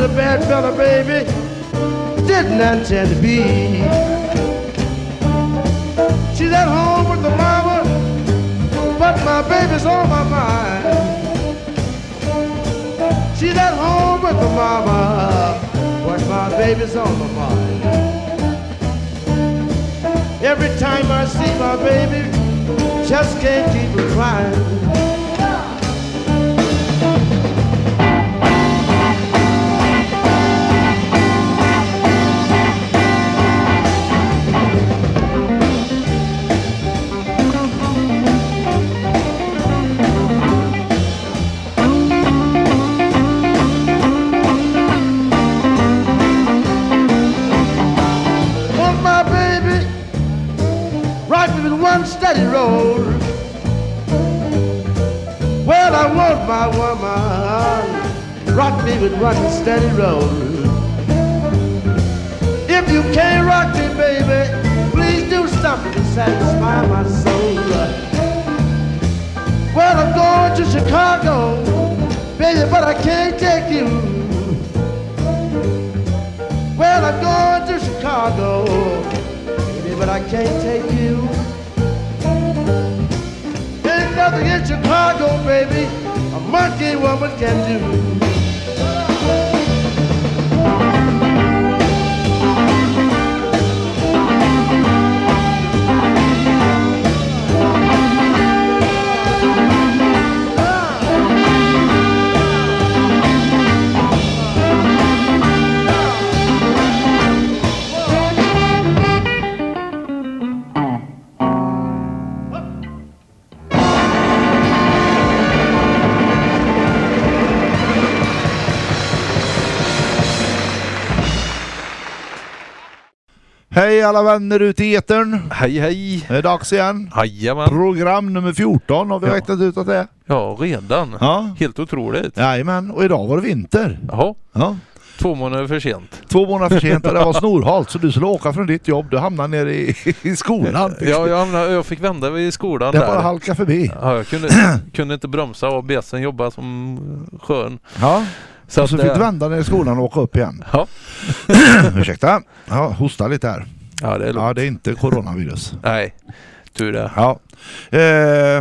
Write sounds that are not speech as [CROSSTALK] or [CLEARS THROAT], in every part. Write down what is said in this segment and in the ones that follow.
A bad fella, baby, didn't intend to be. She's at home with the mama, but my baby's on my mind. She's at home with the mama, but my baby's on my mind. Every time I see my baby, just can't keep her crying. Well, I want my woman, rock me with one steady roll. If you can't rock me, baby, please do something to satisfy my soul. Well, I'm going to Chicago, baby, but I can't take you. Well, I'm going to Chicago, baby, but I can't take you. Nothing in Chicago, baby, a monkey woman can do. Hej alla vänner ute i etern. Hej hej! Det är dags igen. Jajamän! Program nummer 14 har vi Ja. räknat ut att det är. Ja, redan. Ja. Helt otroligt. Jajamän, och idag var det vinter. Jaha, Ja. två månader för sent. Två månader för sent och det var [LAUGHS] snorhalt så du skulle åka från ditt jobb. Du hamnade nere i, i skolan. Ja, jag, hamnade, jag fick vända vid skolan det där. bara halka förbi. Ja, jag kunde, kunde inte bromsa och ABSen jobba som skön. Ja. Så, och så att, fick du vända ner i skolan och åka upp igen. Ja, [CLEARS THROAT] Ursäkta. Ja, hosta lite här. Ja det är lugnt. Ja, det är inte coronavirus. [LAUGHS] Nej, tur det. Ja. Eh,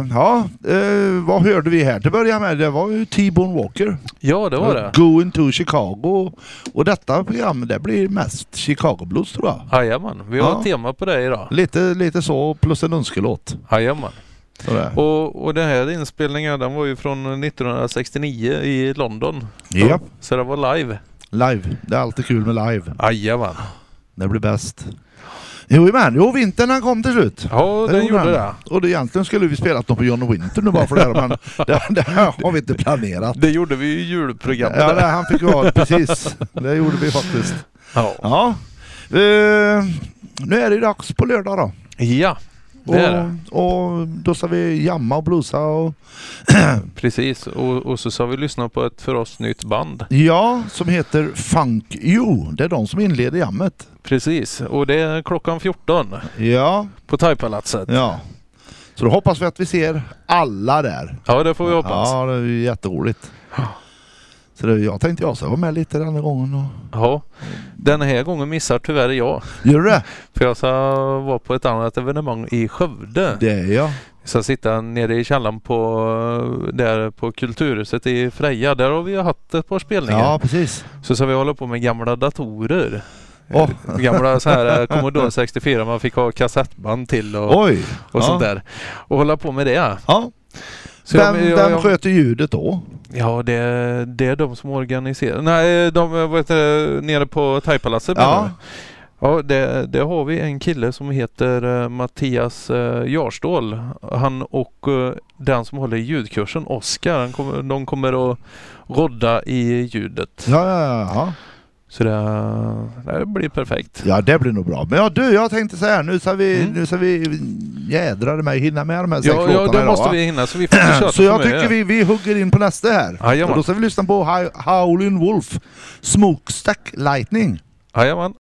ja, eh, vad hörde vi här till börja med? Det var ju T-Bone Walker. Ja, det var det. Going to Chicago. Och detta program det blir mest Chicago Blues tror jag. Jajamän, vi har Ja. ett tema på det idag. Lite, lite så plus en önskelåt. Jajamän. Sådär. Och, och den här inspelningen den var ju från 1969 i London. Ja, Så det var live. live. Det är alltid kul med live. Jajamän. Det blir bäst. Jo, men, jo vintern han kom till slut. Ja, den gjorde det. Och det, egentligen skulle vi spelat något på John Winter nu bara för det här, men [LAUGHS] det, det har vi inte planerat. Det gjorde vi i julprogrammet. Ja, det, han fick ha precis. Det gjorde vi faktiskt. Ja. Ja. Eh, nu är det dags på lördag då. ja. Och, och då ska vi jamma och bluesa och [CLEARS THROAT] Precis, och, och så ska vi lyssna på ett för oss nytt band. ja, som heter Funk You. Det är de som inleder jammet. Precis, och det är klockan 14 Ja, på Thaipalatset. ja. Så då hoppas vi att vi ser alla där. Ja, det får vi hoppas. Ja, det är ju jätteroligt. Så det, jag tänkte jag ska vara med lite den här gången. Och... Ja. Den här gången missar tyvärr jag. Gör du det? För jag ska vara på ett annat evenemang i Skövde. Det är jag. Jag ska sitta nere i källaren på, där på Kulturhuset i Freja. Där har vi haft ett par spelningar. Ja, precis. Så ska vi hålla på med gamla datorer. Åh. Gamla så här eh, [LAUGHS] Commodore 64 man fick ha kassettband till och, Oj! och ja. sånt där. Och hålla på med det. Ja. Så Vem, jag- jag- vem sköter ljudet då? Ja, det, det är de som organiserar. Nej, de heter det, nere på Thaipalatset Ja. Ja, det, det har vi en kille som heter eh, Mattias Jarstål. Han och eh, den som håller i ljudkursen, Oskar, de kommer att rodda i ljudet. Ja, ja, ja, ja. Så det, det blir perfekt. Ja, det blir nog bra. Men ja, du, jag tänkte så här, nu ska vi, Mm. nu ska vi jädrar mig hinna med de här sex Ja, ja låtarna då idag, måste va? vi hinna så vi får köta [CLEARS THROAT] Så jag tycker vi, vi hugger in på nästa här. Jajamän. Och då ska vi lyssna på Howlin' Wolf, Smokestack Lightning. Jajamän.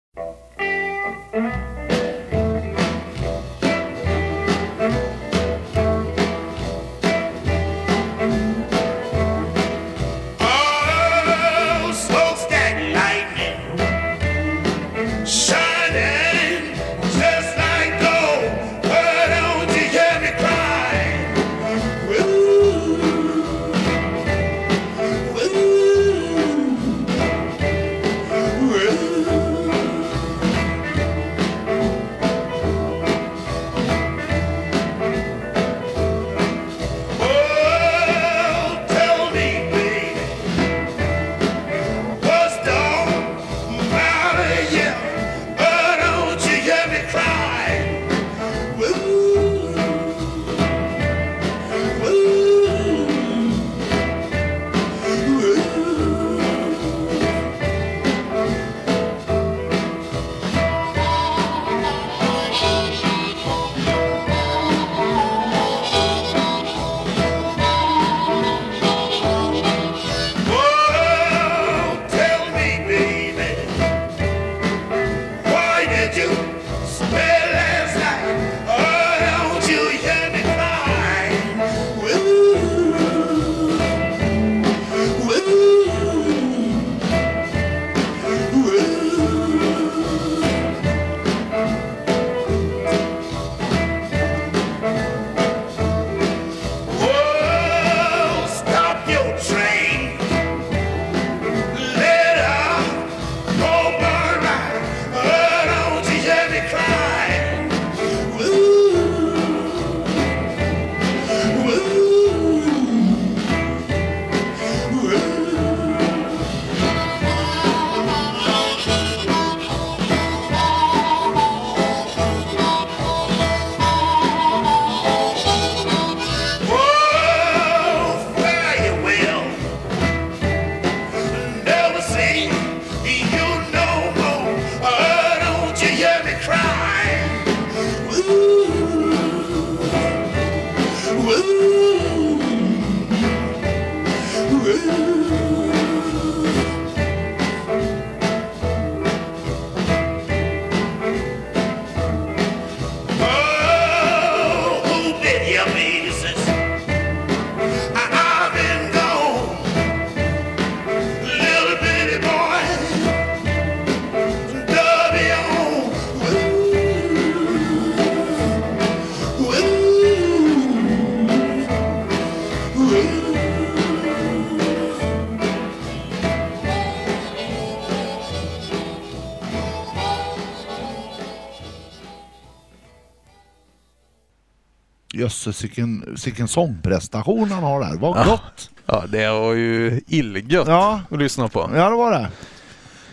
Jösses, vilken, vilken sångprestation han har där. Vad Ja. gott! Ja, det var ju illgött Ja, att lyssna på. ja det var det.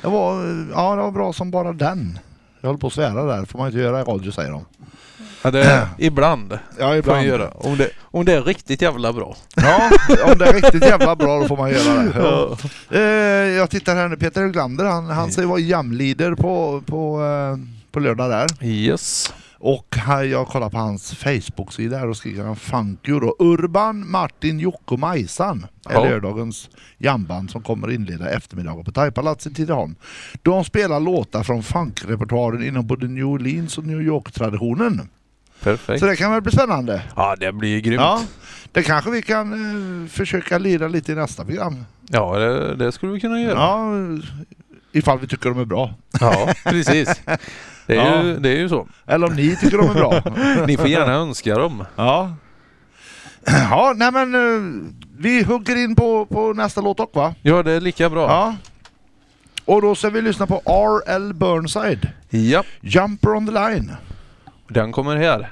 Det var, ja, det var bra som bara den. Jag höll på att svära där, får man inte göra i radio säger de. Ja, det, [CLEARS THROAT] ibland Ja, får ibland. man göra. Om det, om det är riktigt jävla bra. Ja, om det är riktigt jävla bra då får man göra det. Ja. Eh, jag tittar här nu, Peter Glander han, han säger vara jamleader på, på, eh, på lördag där. Yes. Och här, jag kollar på hans Facebook-sida här och skriver han Funk you då. Urban, Martin, Jocke och Majsan är Ja. lördagens jamband som kommer inleda eftermiddagen på Thaipalatset i Tidaholm. De spelar låtar från funkrepertoaren inom både New Orleans och New York-traditionen. Perfekt. Så det kan väl bli spännande? Ja, det blir grymt. Ja, Ja, det kanske vi kan eh, försöka lira lite i nästa program. det, det skulle vi kunna göra. Ja, ifall vi tycker de är bra. Ja, precis. Det är, Ja. ju, det är ju så. Eller om ni tycker de är bra. [LAUGHS] Ni får gärna önska dem. Ja. Ja, nej men eh, vi hugger in på, på nästa låt också va? Ja, det är lika bra. Ja. Och då ska vi lyssna på R.L. Burnside. Ja, Jumper on the line. den kommer här.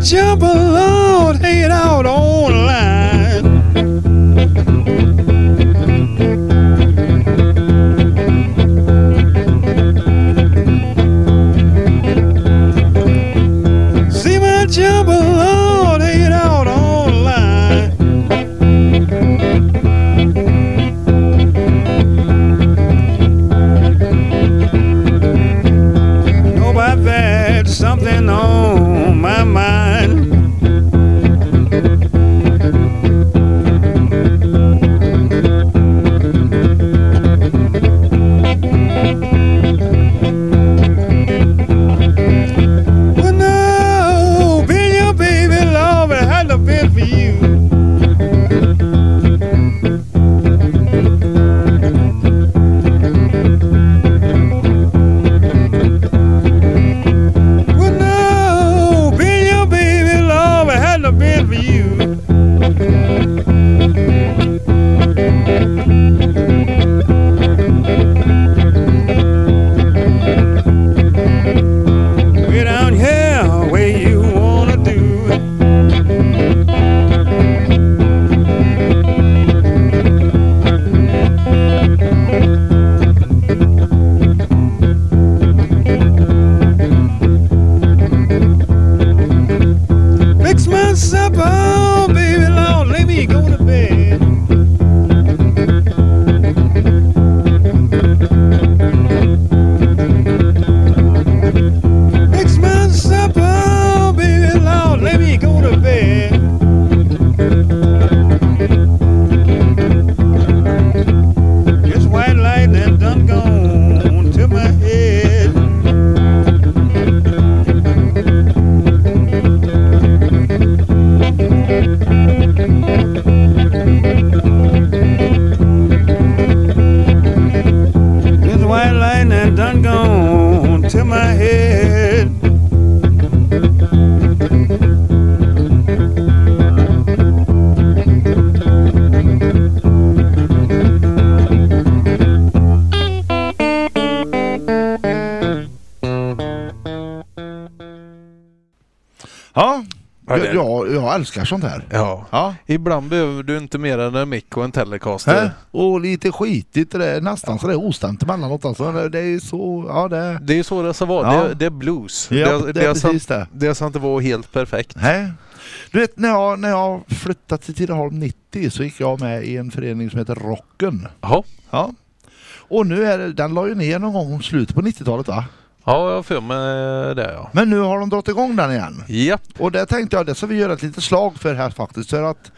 jump alone, hey, älskar sånt här. Ja. Ja. Ibland behöver du inte mer än en mick och en telecaster. Hä? Och lite skitigt, det är nästan så det är ostämt emellanåt alltså. Det- Det är så, ja det... Det är så det ska vara. Ja. Det, det är blues. Ja, det, det är ska- precis det. Det ska inte vara helt perfekt. Nej. Du vet när jag, när jag flyttade till Tidaholm 90 så gick jag med i en förening som heter Rocken. Jaha. Ja. Och nu är det, den la ju ner någon gång slutet på 90-talet va? Ja, jag har för mig det ja. Men nu har de dragit igång den igen. Japp. Och det tänkte jag, det ska vi göra ett litet slag för här faktiskt. För att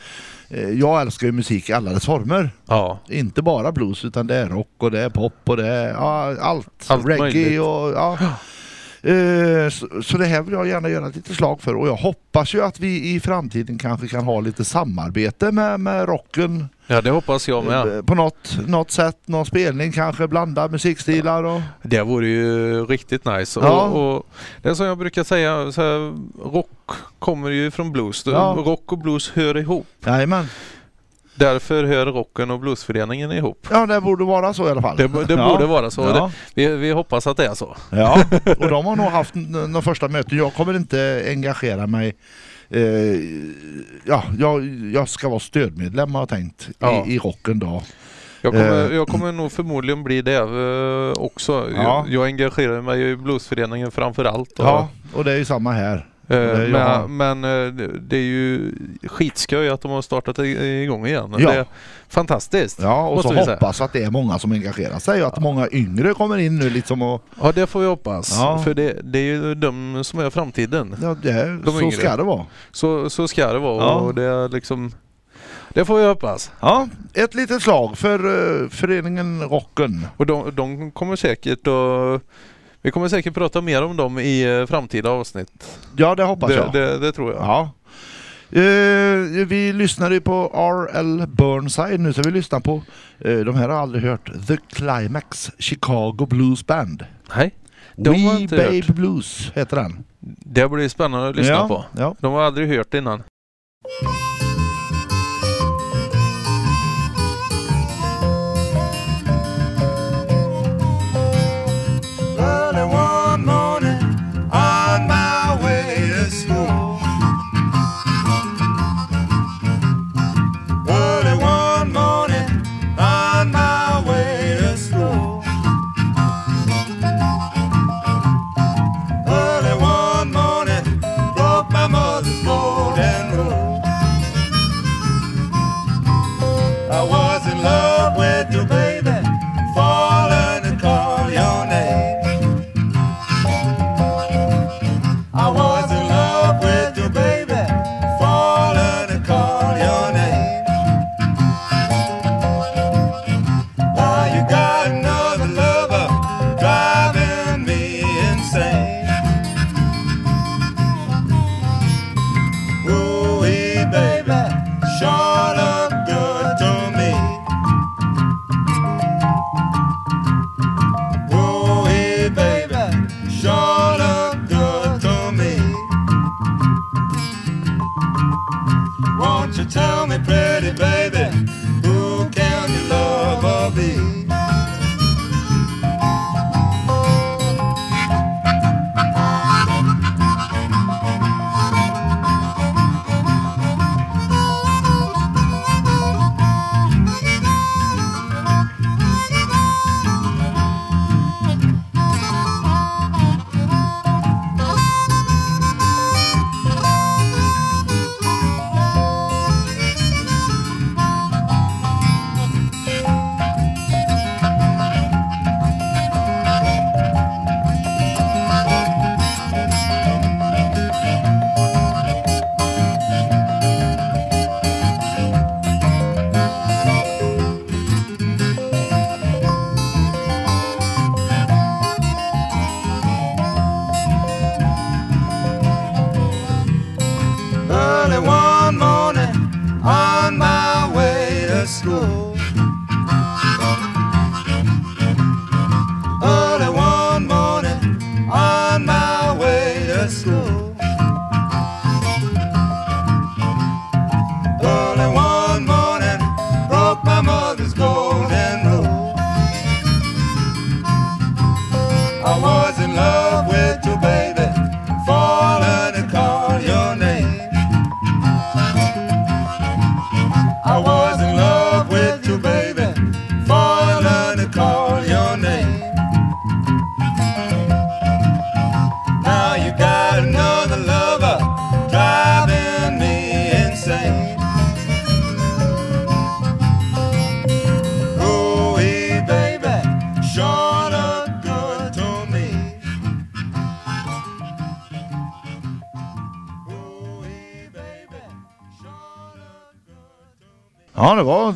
eh, jag älskar ju musik i alla dess former. Ja. Inte bara blues utan det är rock och det är pop och det är ja, allt. Allt Reggae möjligt. och ja. [GASPS] Eh, Så, det här vill jag gärna göra ett litet slag för och jag hoppas ju att vi i framtiden kanske kan ha lite samarbete med, med rocken Ja, det hoppas jag med. eh, på något, något sätt, någon spelning kanske, blanda musikstilar och Det vore ju riktigt nice. Ja. Och, och det är som jag brukar säga, så här, rock kommer ju från blues. Ja. Rock och blues hör ihop. Jajamän. Därför hör rocken och bluesföreningen ihop. Ja det borde vara så i alla fall. Det, det Ja. borde vara så. Ja. Det, vi, vi hoppas att det är så. Ja, och de har nog haft några första möten. Jag kommer inte engagera mig. Eh, ja, jag, jag ska vara stödmedlem har jag tänkt Ja. i, i rocken då. Jag kommer, Eh. jag kommer nog förmodligen bli det eh, också. Ja. Jag, jag engagerar mig i bluesföreningen framför allt. och- Ja, och det är ju samma här. Eh, jag har- Men, men eh, det- är ju skitskoj att de har startat igång igen. Ja. Det är fantastiskt. Ja, och så hoppas att det är många som engagerar sig och att många yngre kommer in nu liksom och Ja, det får vi hoppas. Ja. För det, det är ju de som är framtiden. ja, det, De så yngre. ska det vara. Så, så ska det vara. Ja. Och det är liksom... Det får vi hoppas. Ja, ett litet slag för eh, föreningen Rocken. Och de, de kommer säkert att... Vi kommer säkert prata mer om dem i eh, framtida avsnitt. Ja, det hoppas Det, jag. det, det tror jag. Ja. Eh, vi lyssnade på R.L. Burnside nu så vi lyssnar på, eh, de här har aldrig hört, The Climax Chicago Blues Band. Nej, de We Babe hört. Blues heter den. Det blir spännande att lyssna ja, på. Ja. De har aldrig hört innan.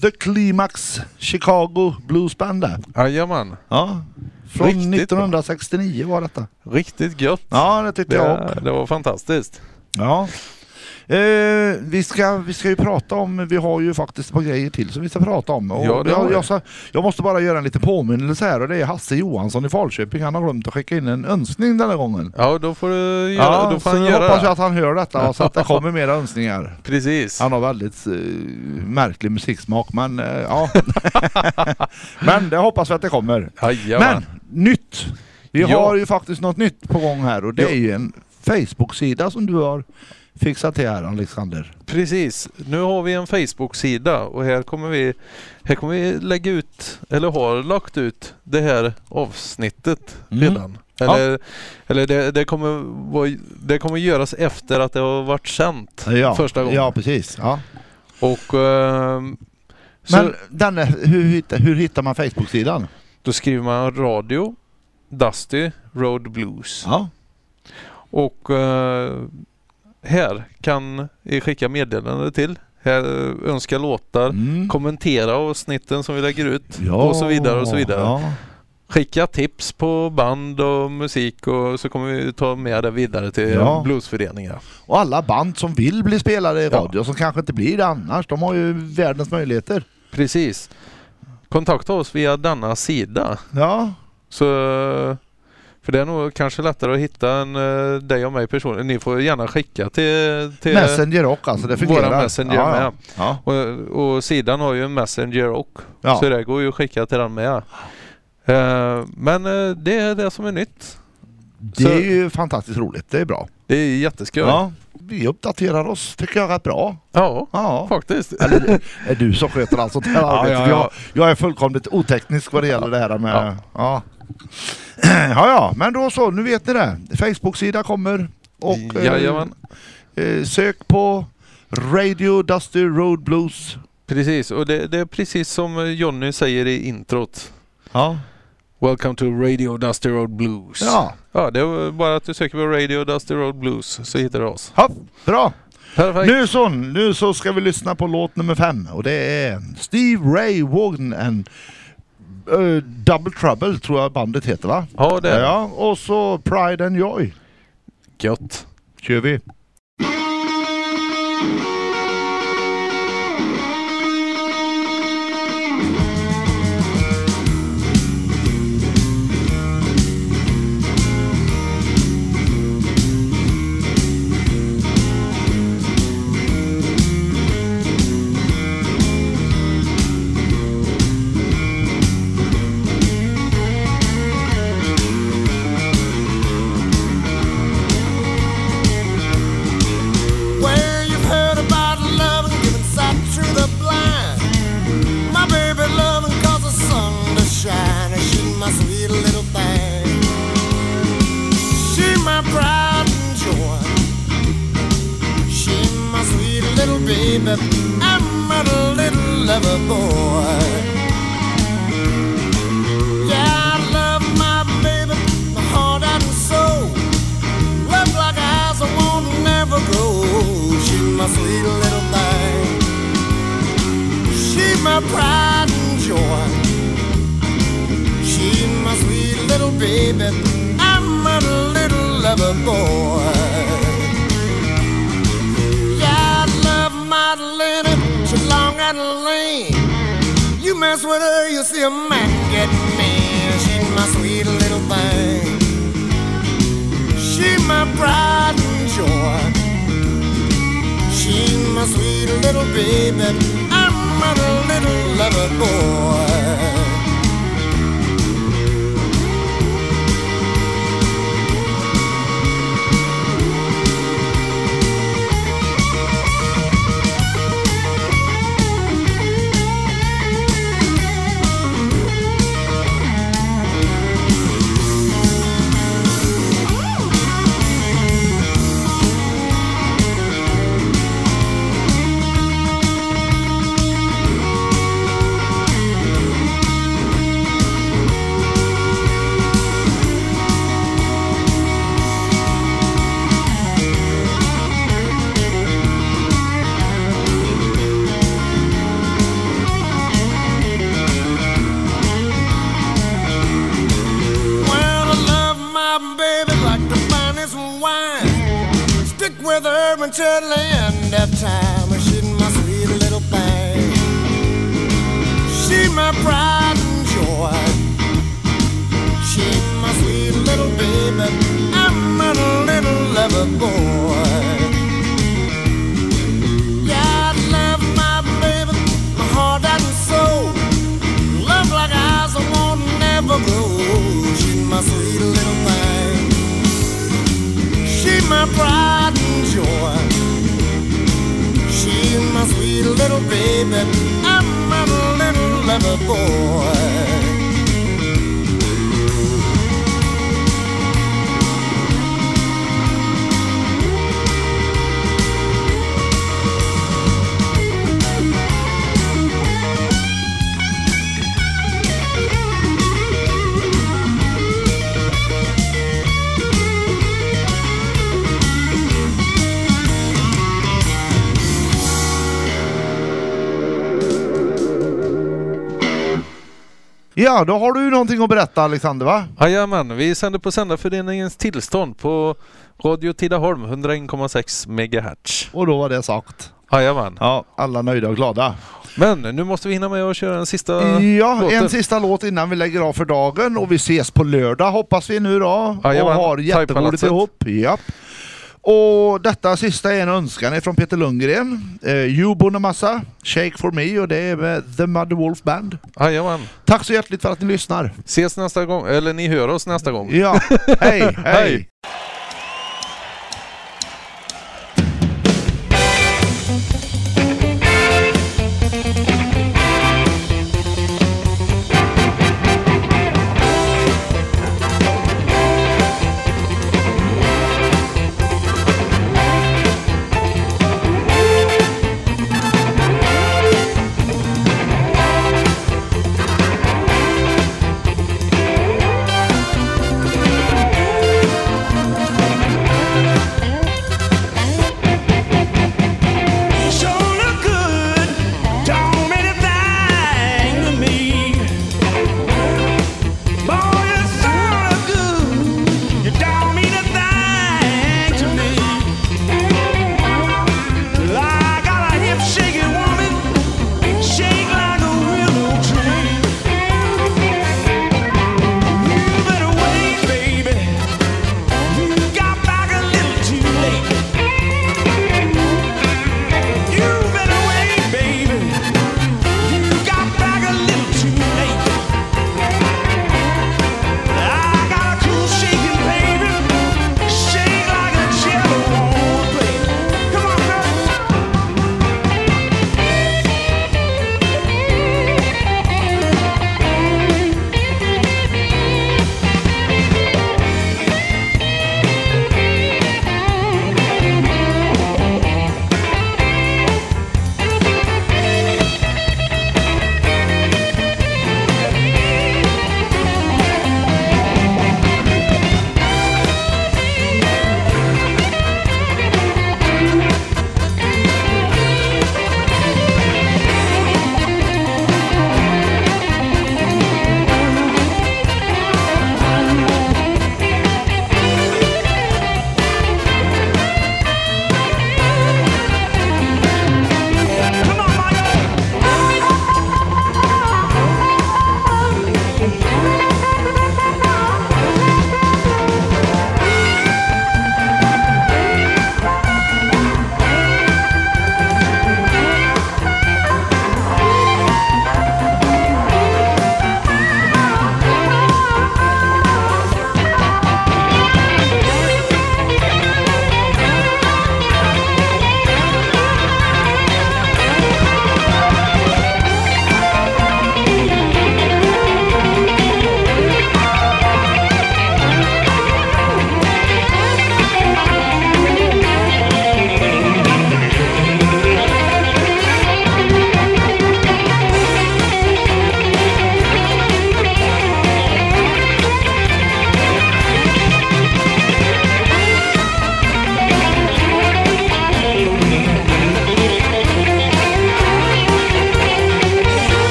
The Climax Chicago Blues Band där. Jajamän. Ja, från Riktigt bra. 1969 var detta. Riktigt gött. Ja, det tyckte jag om. Det, det var fantastiskt. Ja. Eh, vi, ska, vi ska ju prata om, vi har ju faktiskt ett par grejer till som vi ska prata om. Och Ja, det jag, jag, ska, jag måste bara göra en liten påminnelse här och det är Hasse Johansson i Falköping. Han har glömt att skicka in en önskning denna gången. Ja, då får, du göra, då får så han göra hoppas det. jag att han hör detta så att det kommer mera önskningar. [LAUGHS] Precis. Han har väldigt eh, märklig musiksmak men eh, ja. [LAUGHS] men det hoppas vi att det kommer. Jajamän. Men nytt! Vi Ja. har ju faktiskt något nytt på gång här och det Ja. är ju en Facebook-sida som du har fixat till här Alexander. Precis. Nu har vi en Facebook-sida och här kommer vi, här kommer vi lägga ut, eller har lagt ut, det här avsnittet Mm. redan. Eller, eller det, det, kommer, vara- det kommer göras efter att det har varit sänt Ja, första gången. ja precis. Ja. Och så Men Danne, hur, hur hittar man Facebook-sidan? då skriver man radio, Dusty, Road Blues. Ja. Och eh, här kan ni skicka meddelande till. Här önska låtar, Mm. kommentera avsnitten som vi lägger ut ja. och så vidare och så vidare. Ja. Skicka tips på band och musik och så kommer vi ta med det vidare till Ja. bluesföreningar. Och alla band som vill bli spelade i radio, som kanske inte blir det annars, de har ju världens möjligheter. Precis. Kontakta oss via denna sida. Ja, Så, för det är nog kanske lättare att hitta än eh, dig och mig personligen. Ni får gärna skicka till, till Messenger och alltså, det fungerar. våra Messenger ja, med. ja. Och, och sidan har ju en Messenger och. Ja. Så det går ju att skicka till den med. Eh, men eh, det är det som är nytt. Det Så- är ju fantastiskt roligt, det är bra. Det är jätteskoj. Ja. Vi uppdaterar oss, tycker jag, rätt bra. ja Ja. faktiskt. Eller är du som sköter allt sånt här [LAUGHS] Ja, arbete? ja, För ja. Jag, jag är fullkomligt oteknisk vad det gäller det här med... Ja. [CLEARS THROAT] Ja. Ja. men då så, nu vet ni det. Facebook-sida kommer och eh, eh, sök på Radio Dusty Road Blues. Precis, och det, det är precis som Jonny säger i introt. Ja. Welcome to Radio Dusty Road Blues. Ja, Ja, det är bara att du söker på Radio Dusty Road Blues så hittar du oss. ja bra. Perfekt. Nu så, nu så ska vi lyssna på låt nummer fem och det är Steve Ray Vaughan and eh, Double Trouble tror jag bandet heter va? Ja, det är Ja, och så Pride and Joy. gött. Kör vi. Sweet little baby. I'm a little lover boy. coming to the end of time. she's my sweet little thing. She my pride. my pride and joy. She's my sweet little baby. I'm my little lover boy. Ja, då har du någonting att berätta Alexander va? Jajamän, vi sänder på Sändarföreningens tillstånd på Radio Tidaholm 101,6 MHz. Och då var det sagt. Jajamän. Ja, alla nöjda och glada. Men nu måste vi hinna med att köra en sista Ja, låten. en sista låt innan vi lägger av för dagen och vi ses på lördag hoppas vi nu då. Och Jajamän, har jätteroligt ihop. Japp. Och detta sista är en önskan från Peter Lundgren. Eh, you Bonamassa, Shake for me och det är med The Muddy Wolf Band. Jajamän. Tack så hjärtligt för att ni lyssnar. Ses nästa gång, eller ni hör oss nästa gång. Ja, hej, [LAUGHS] hej. Hej.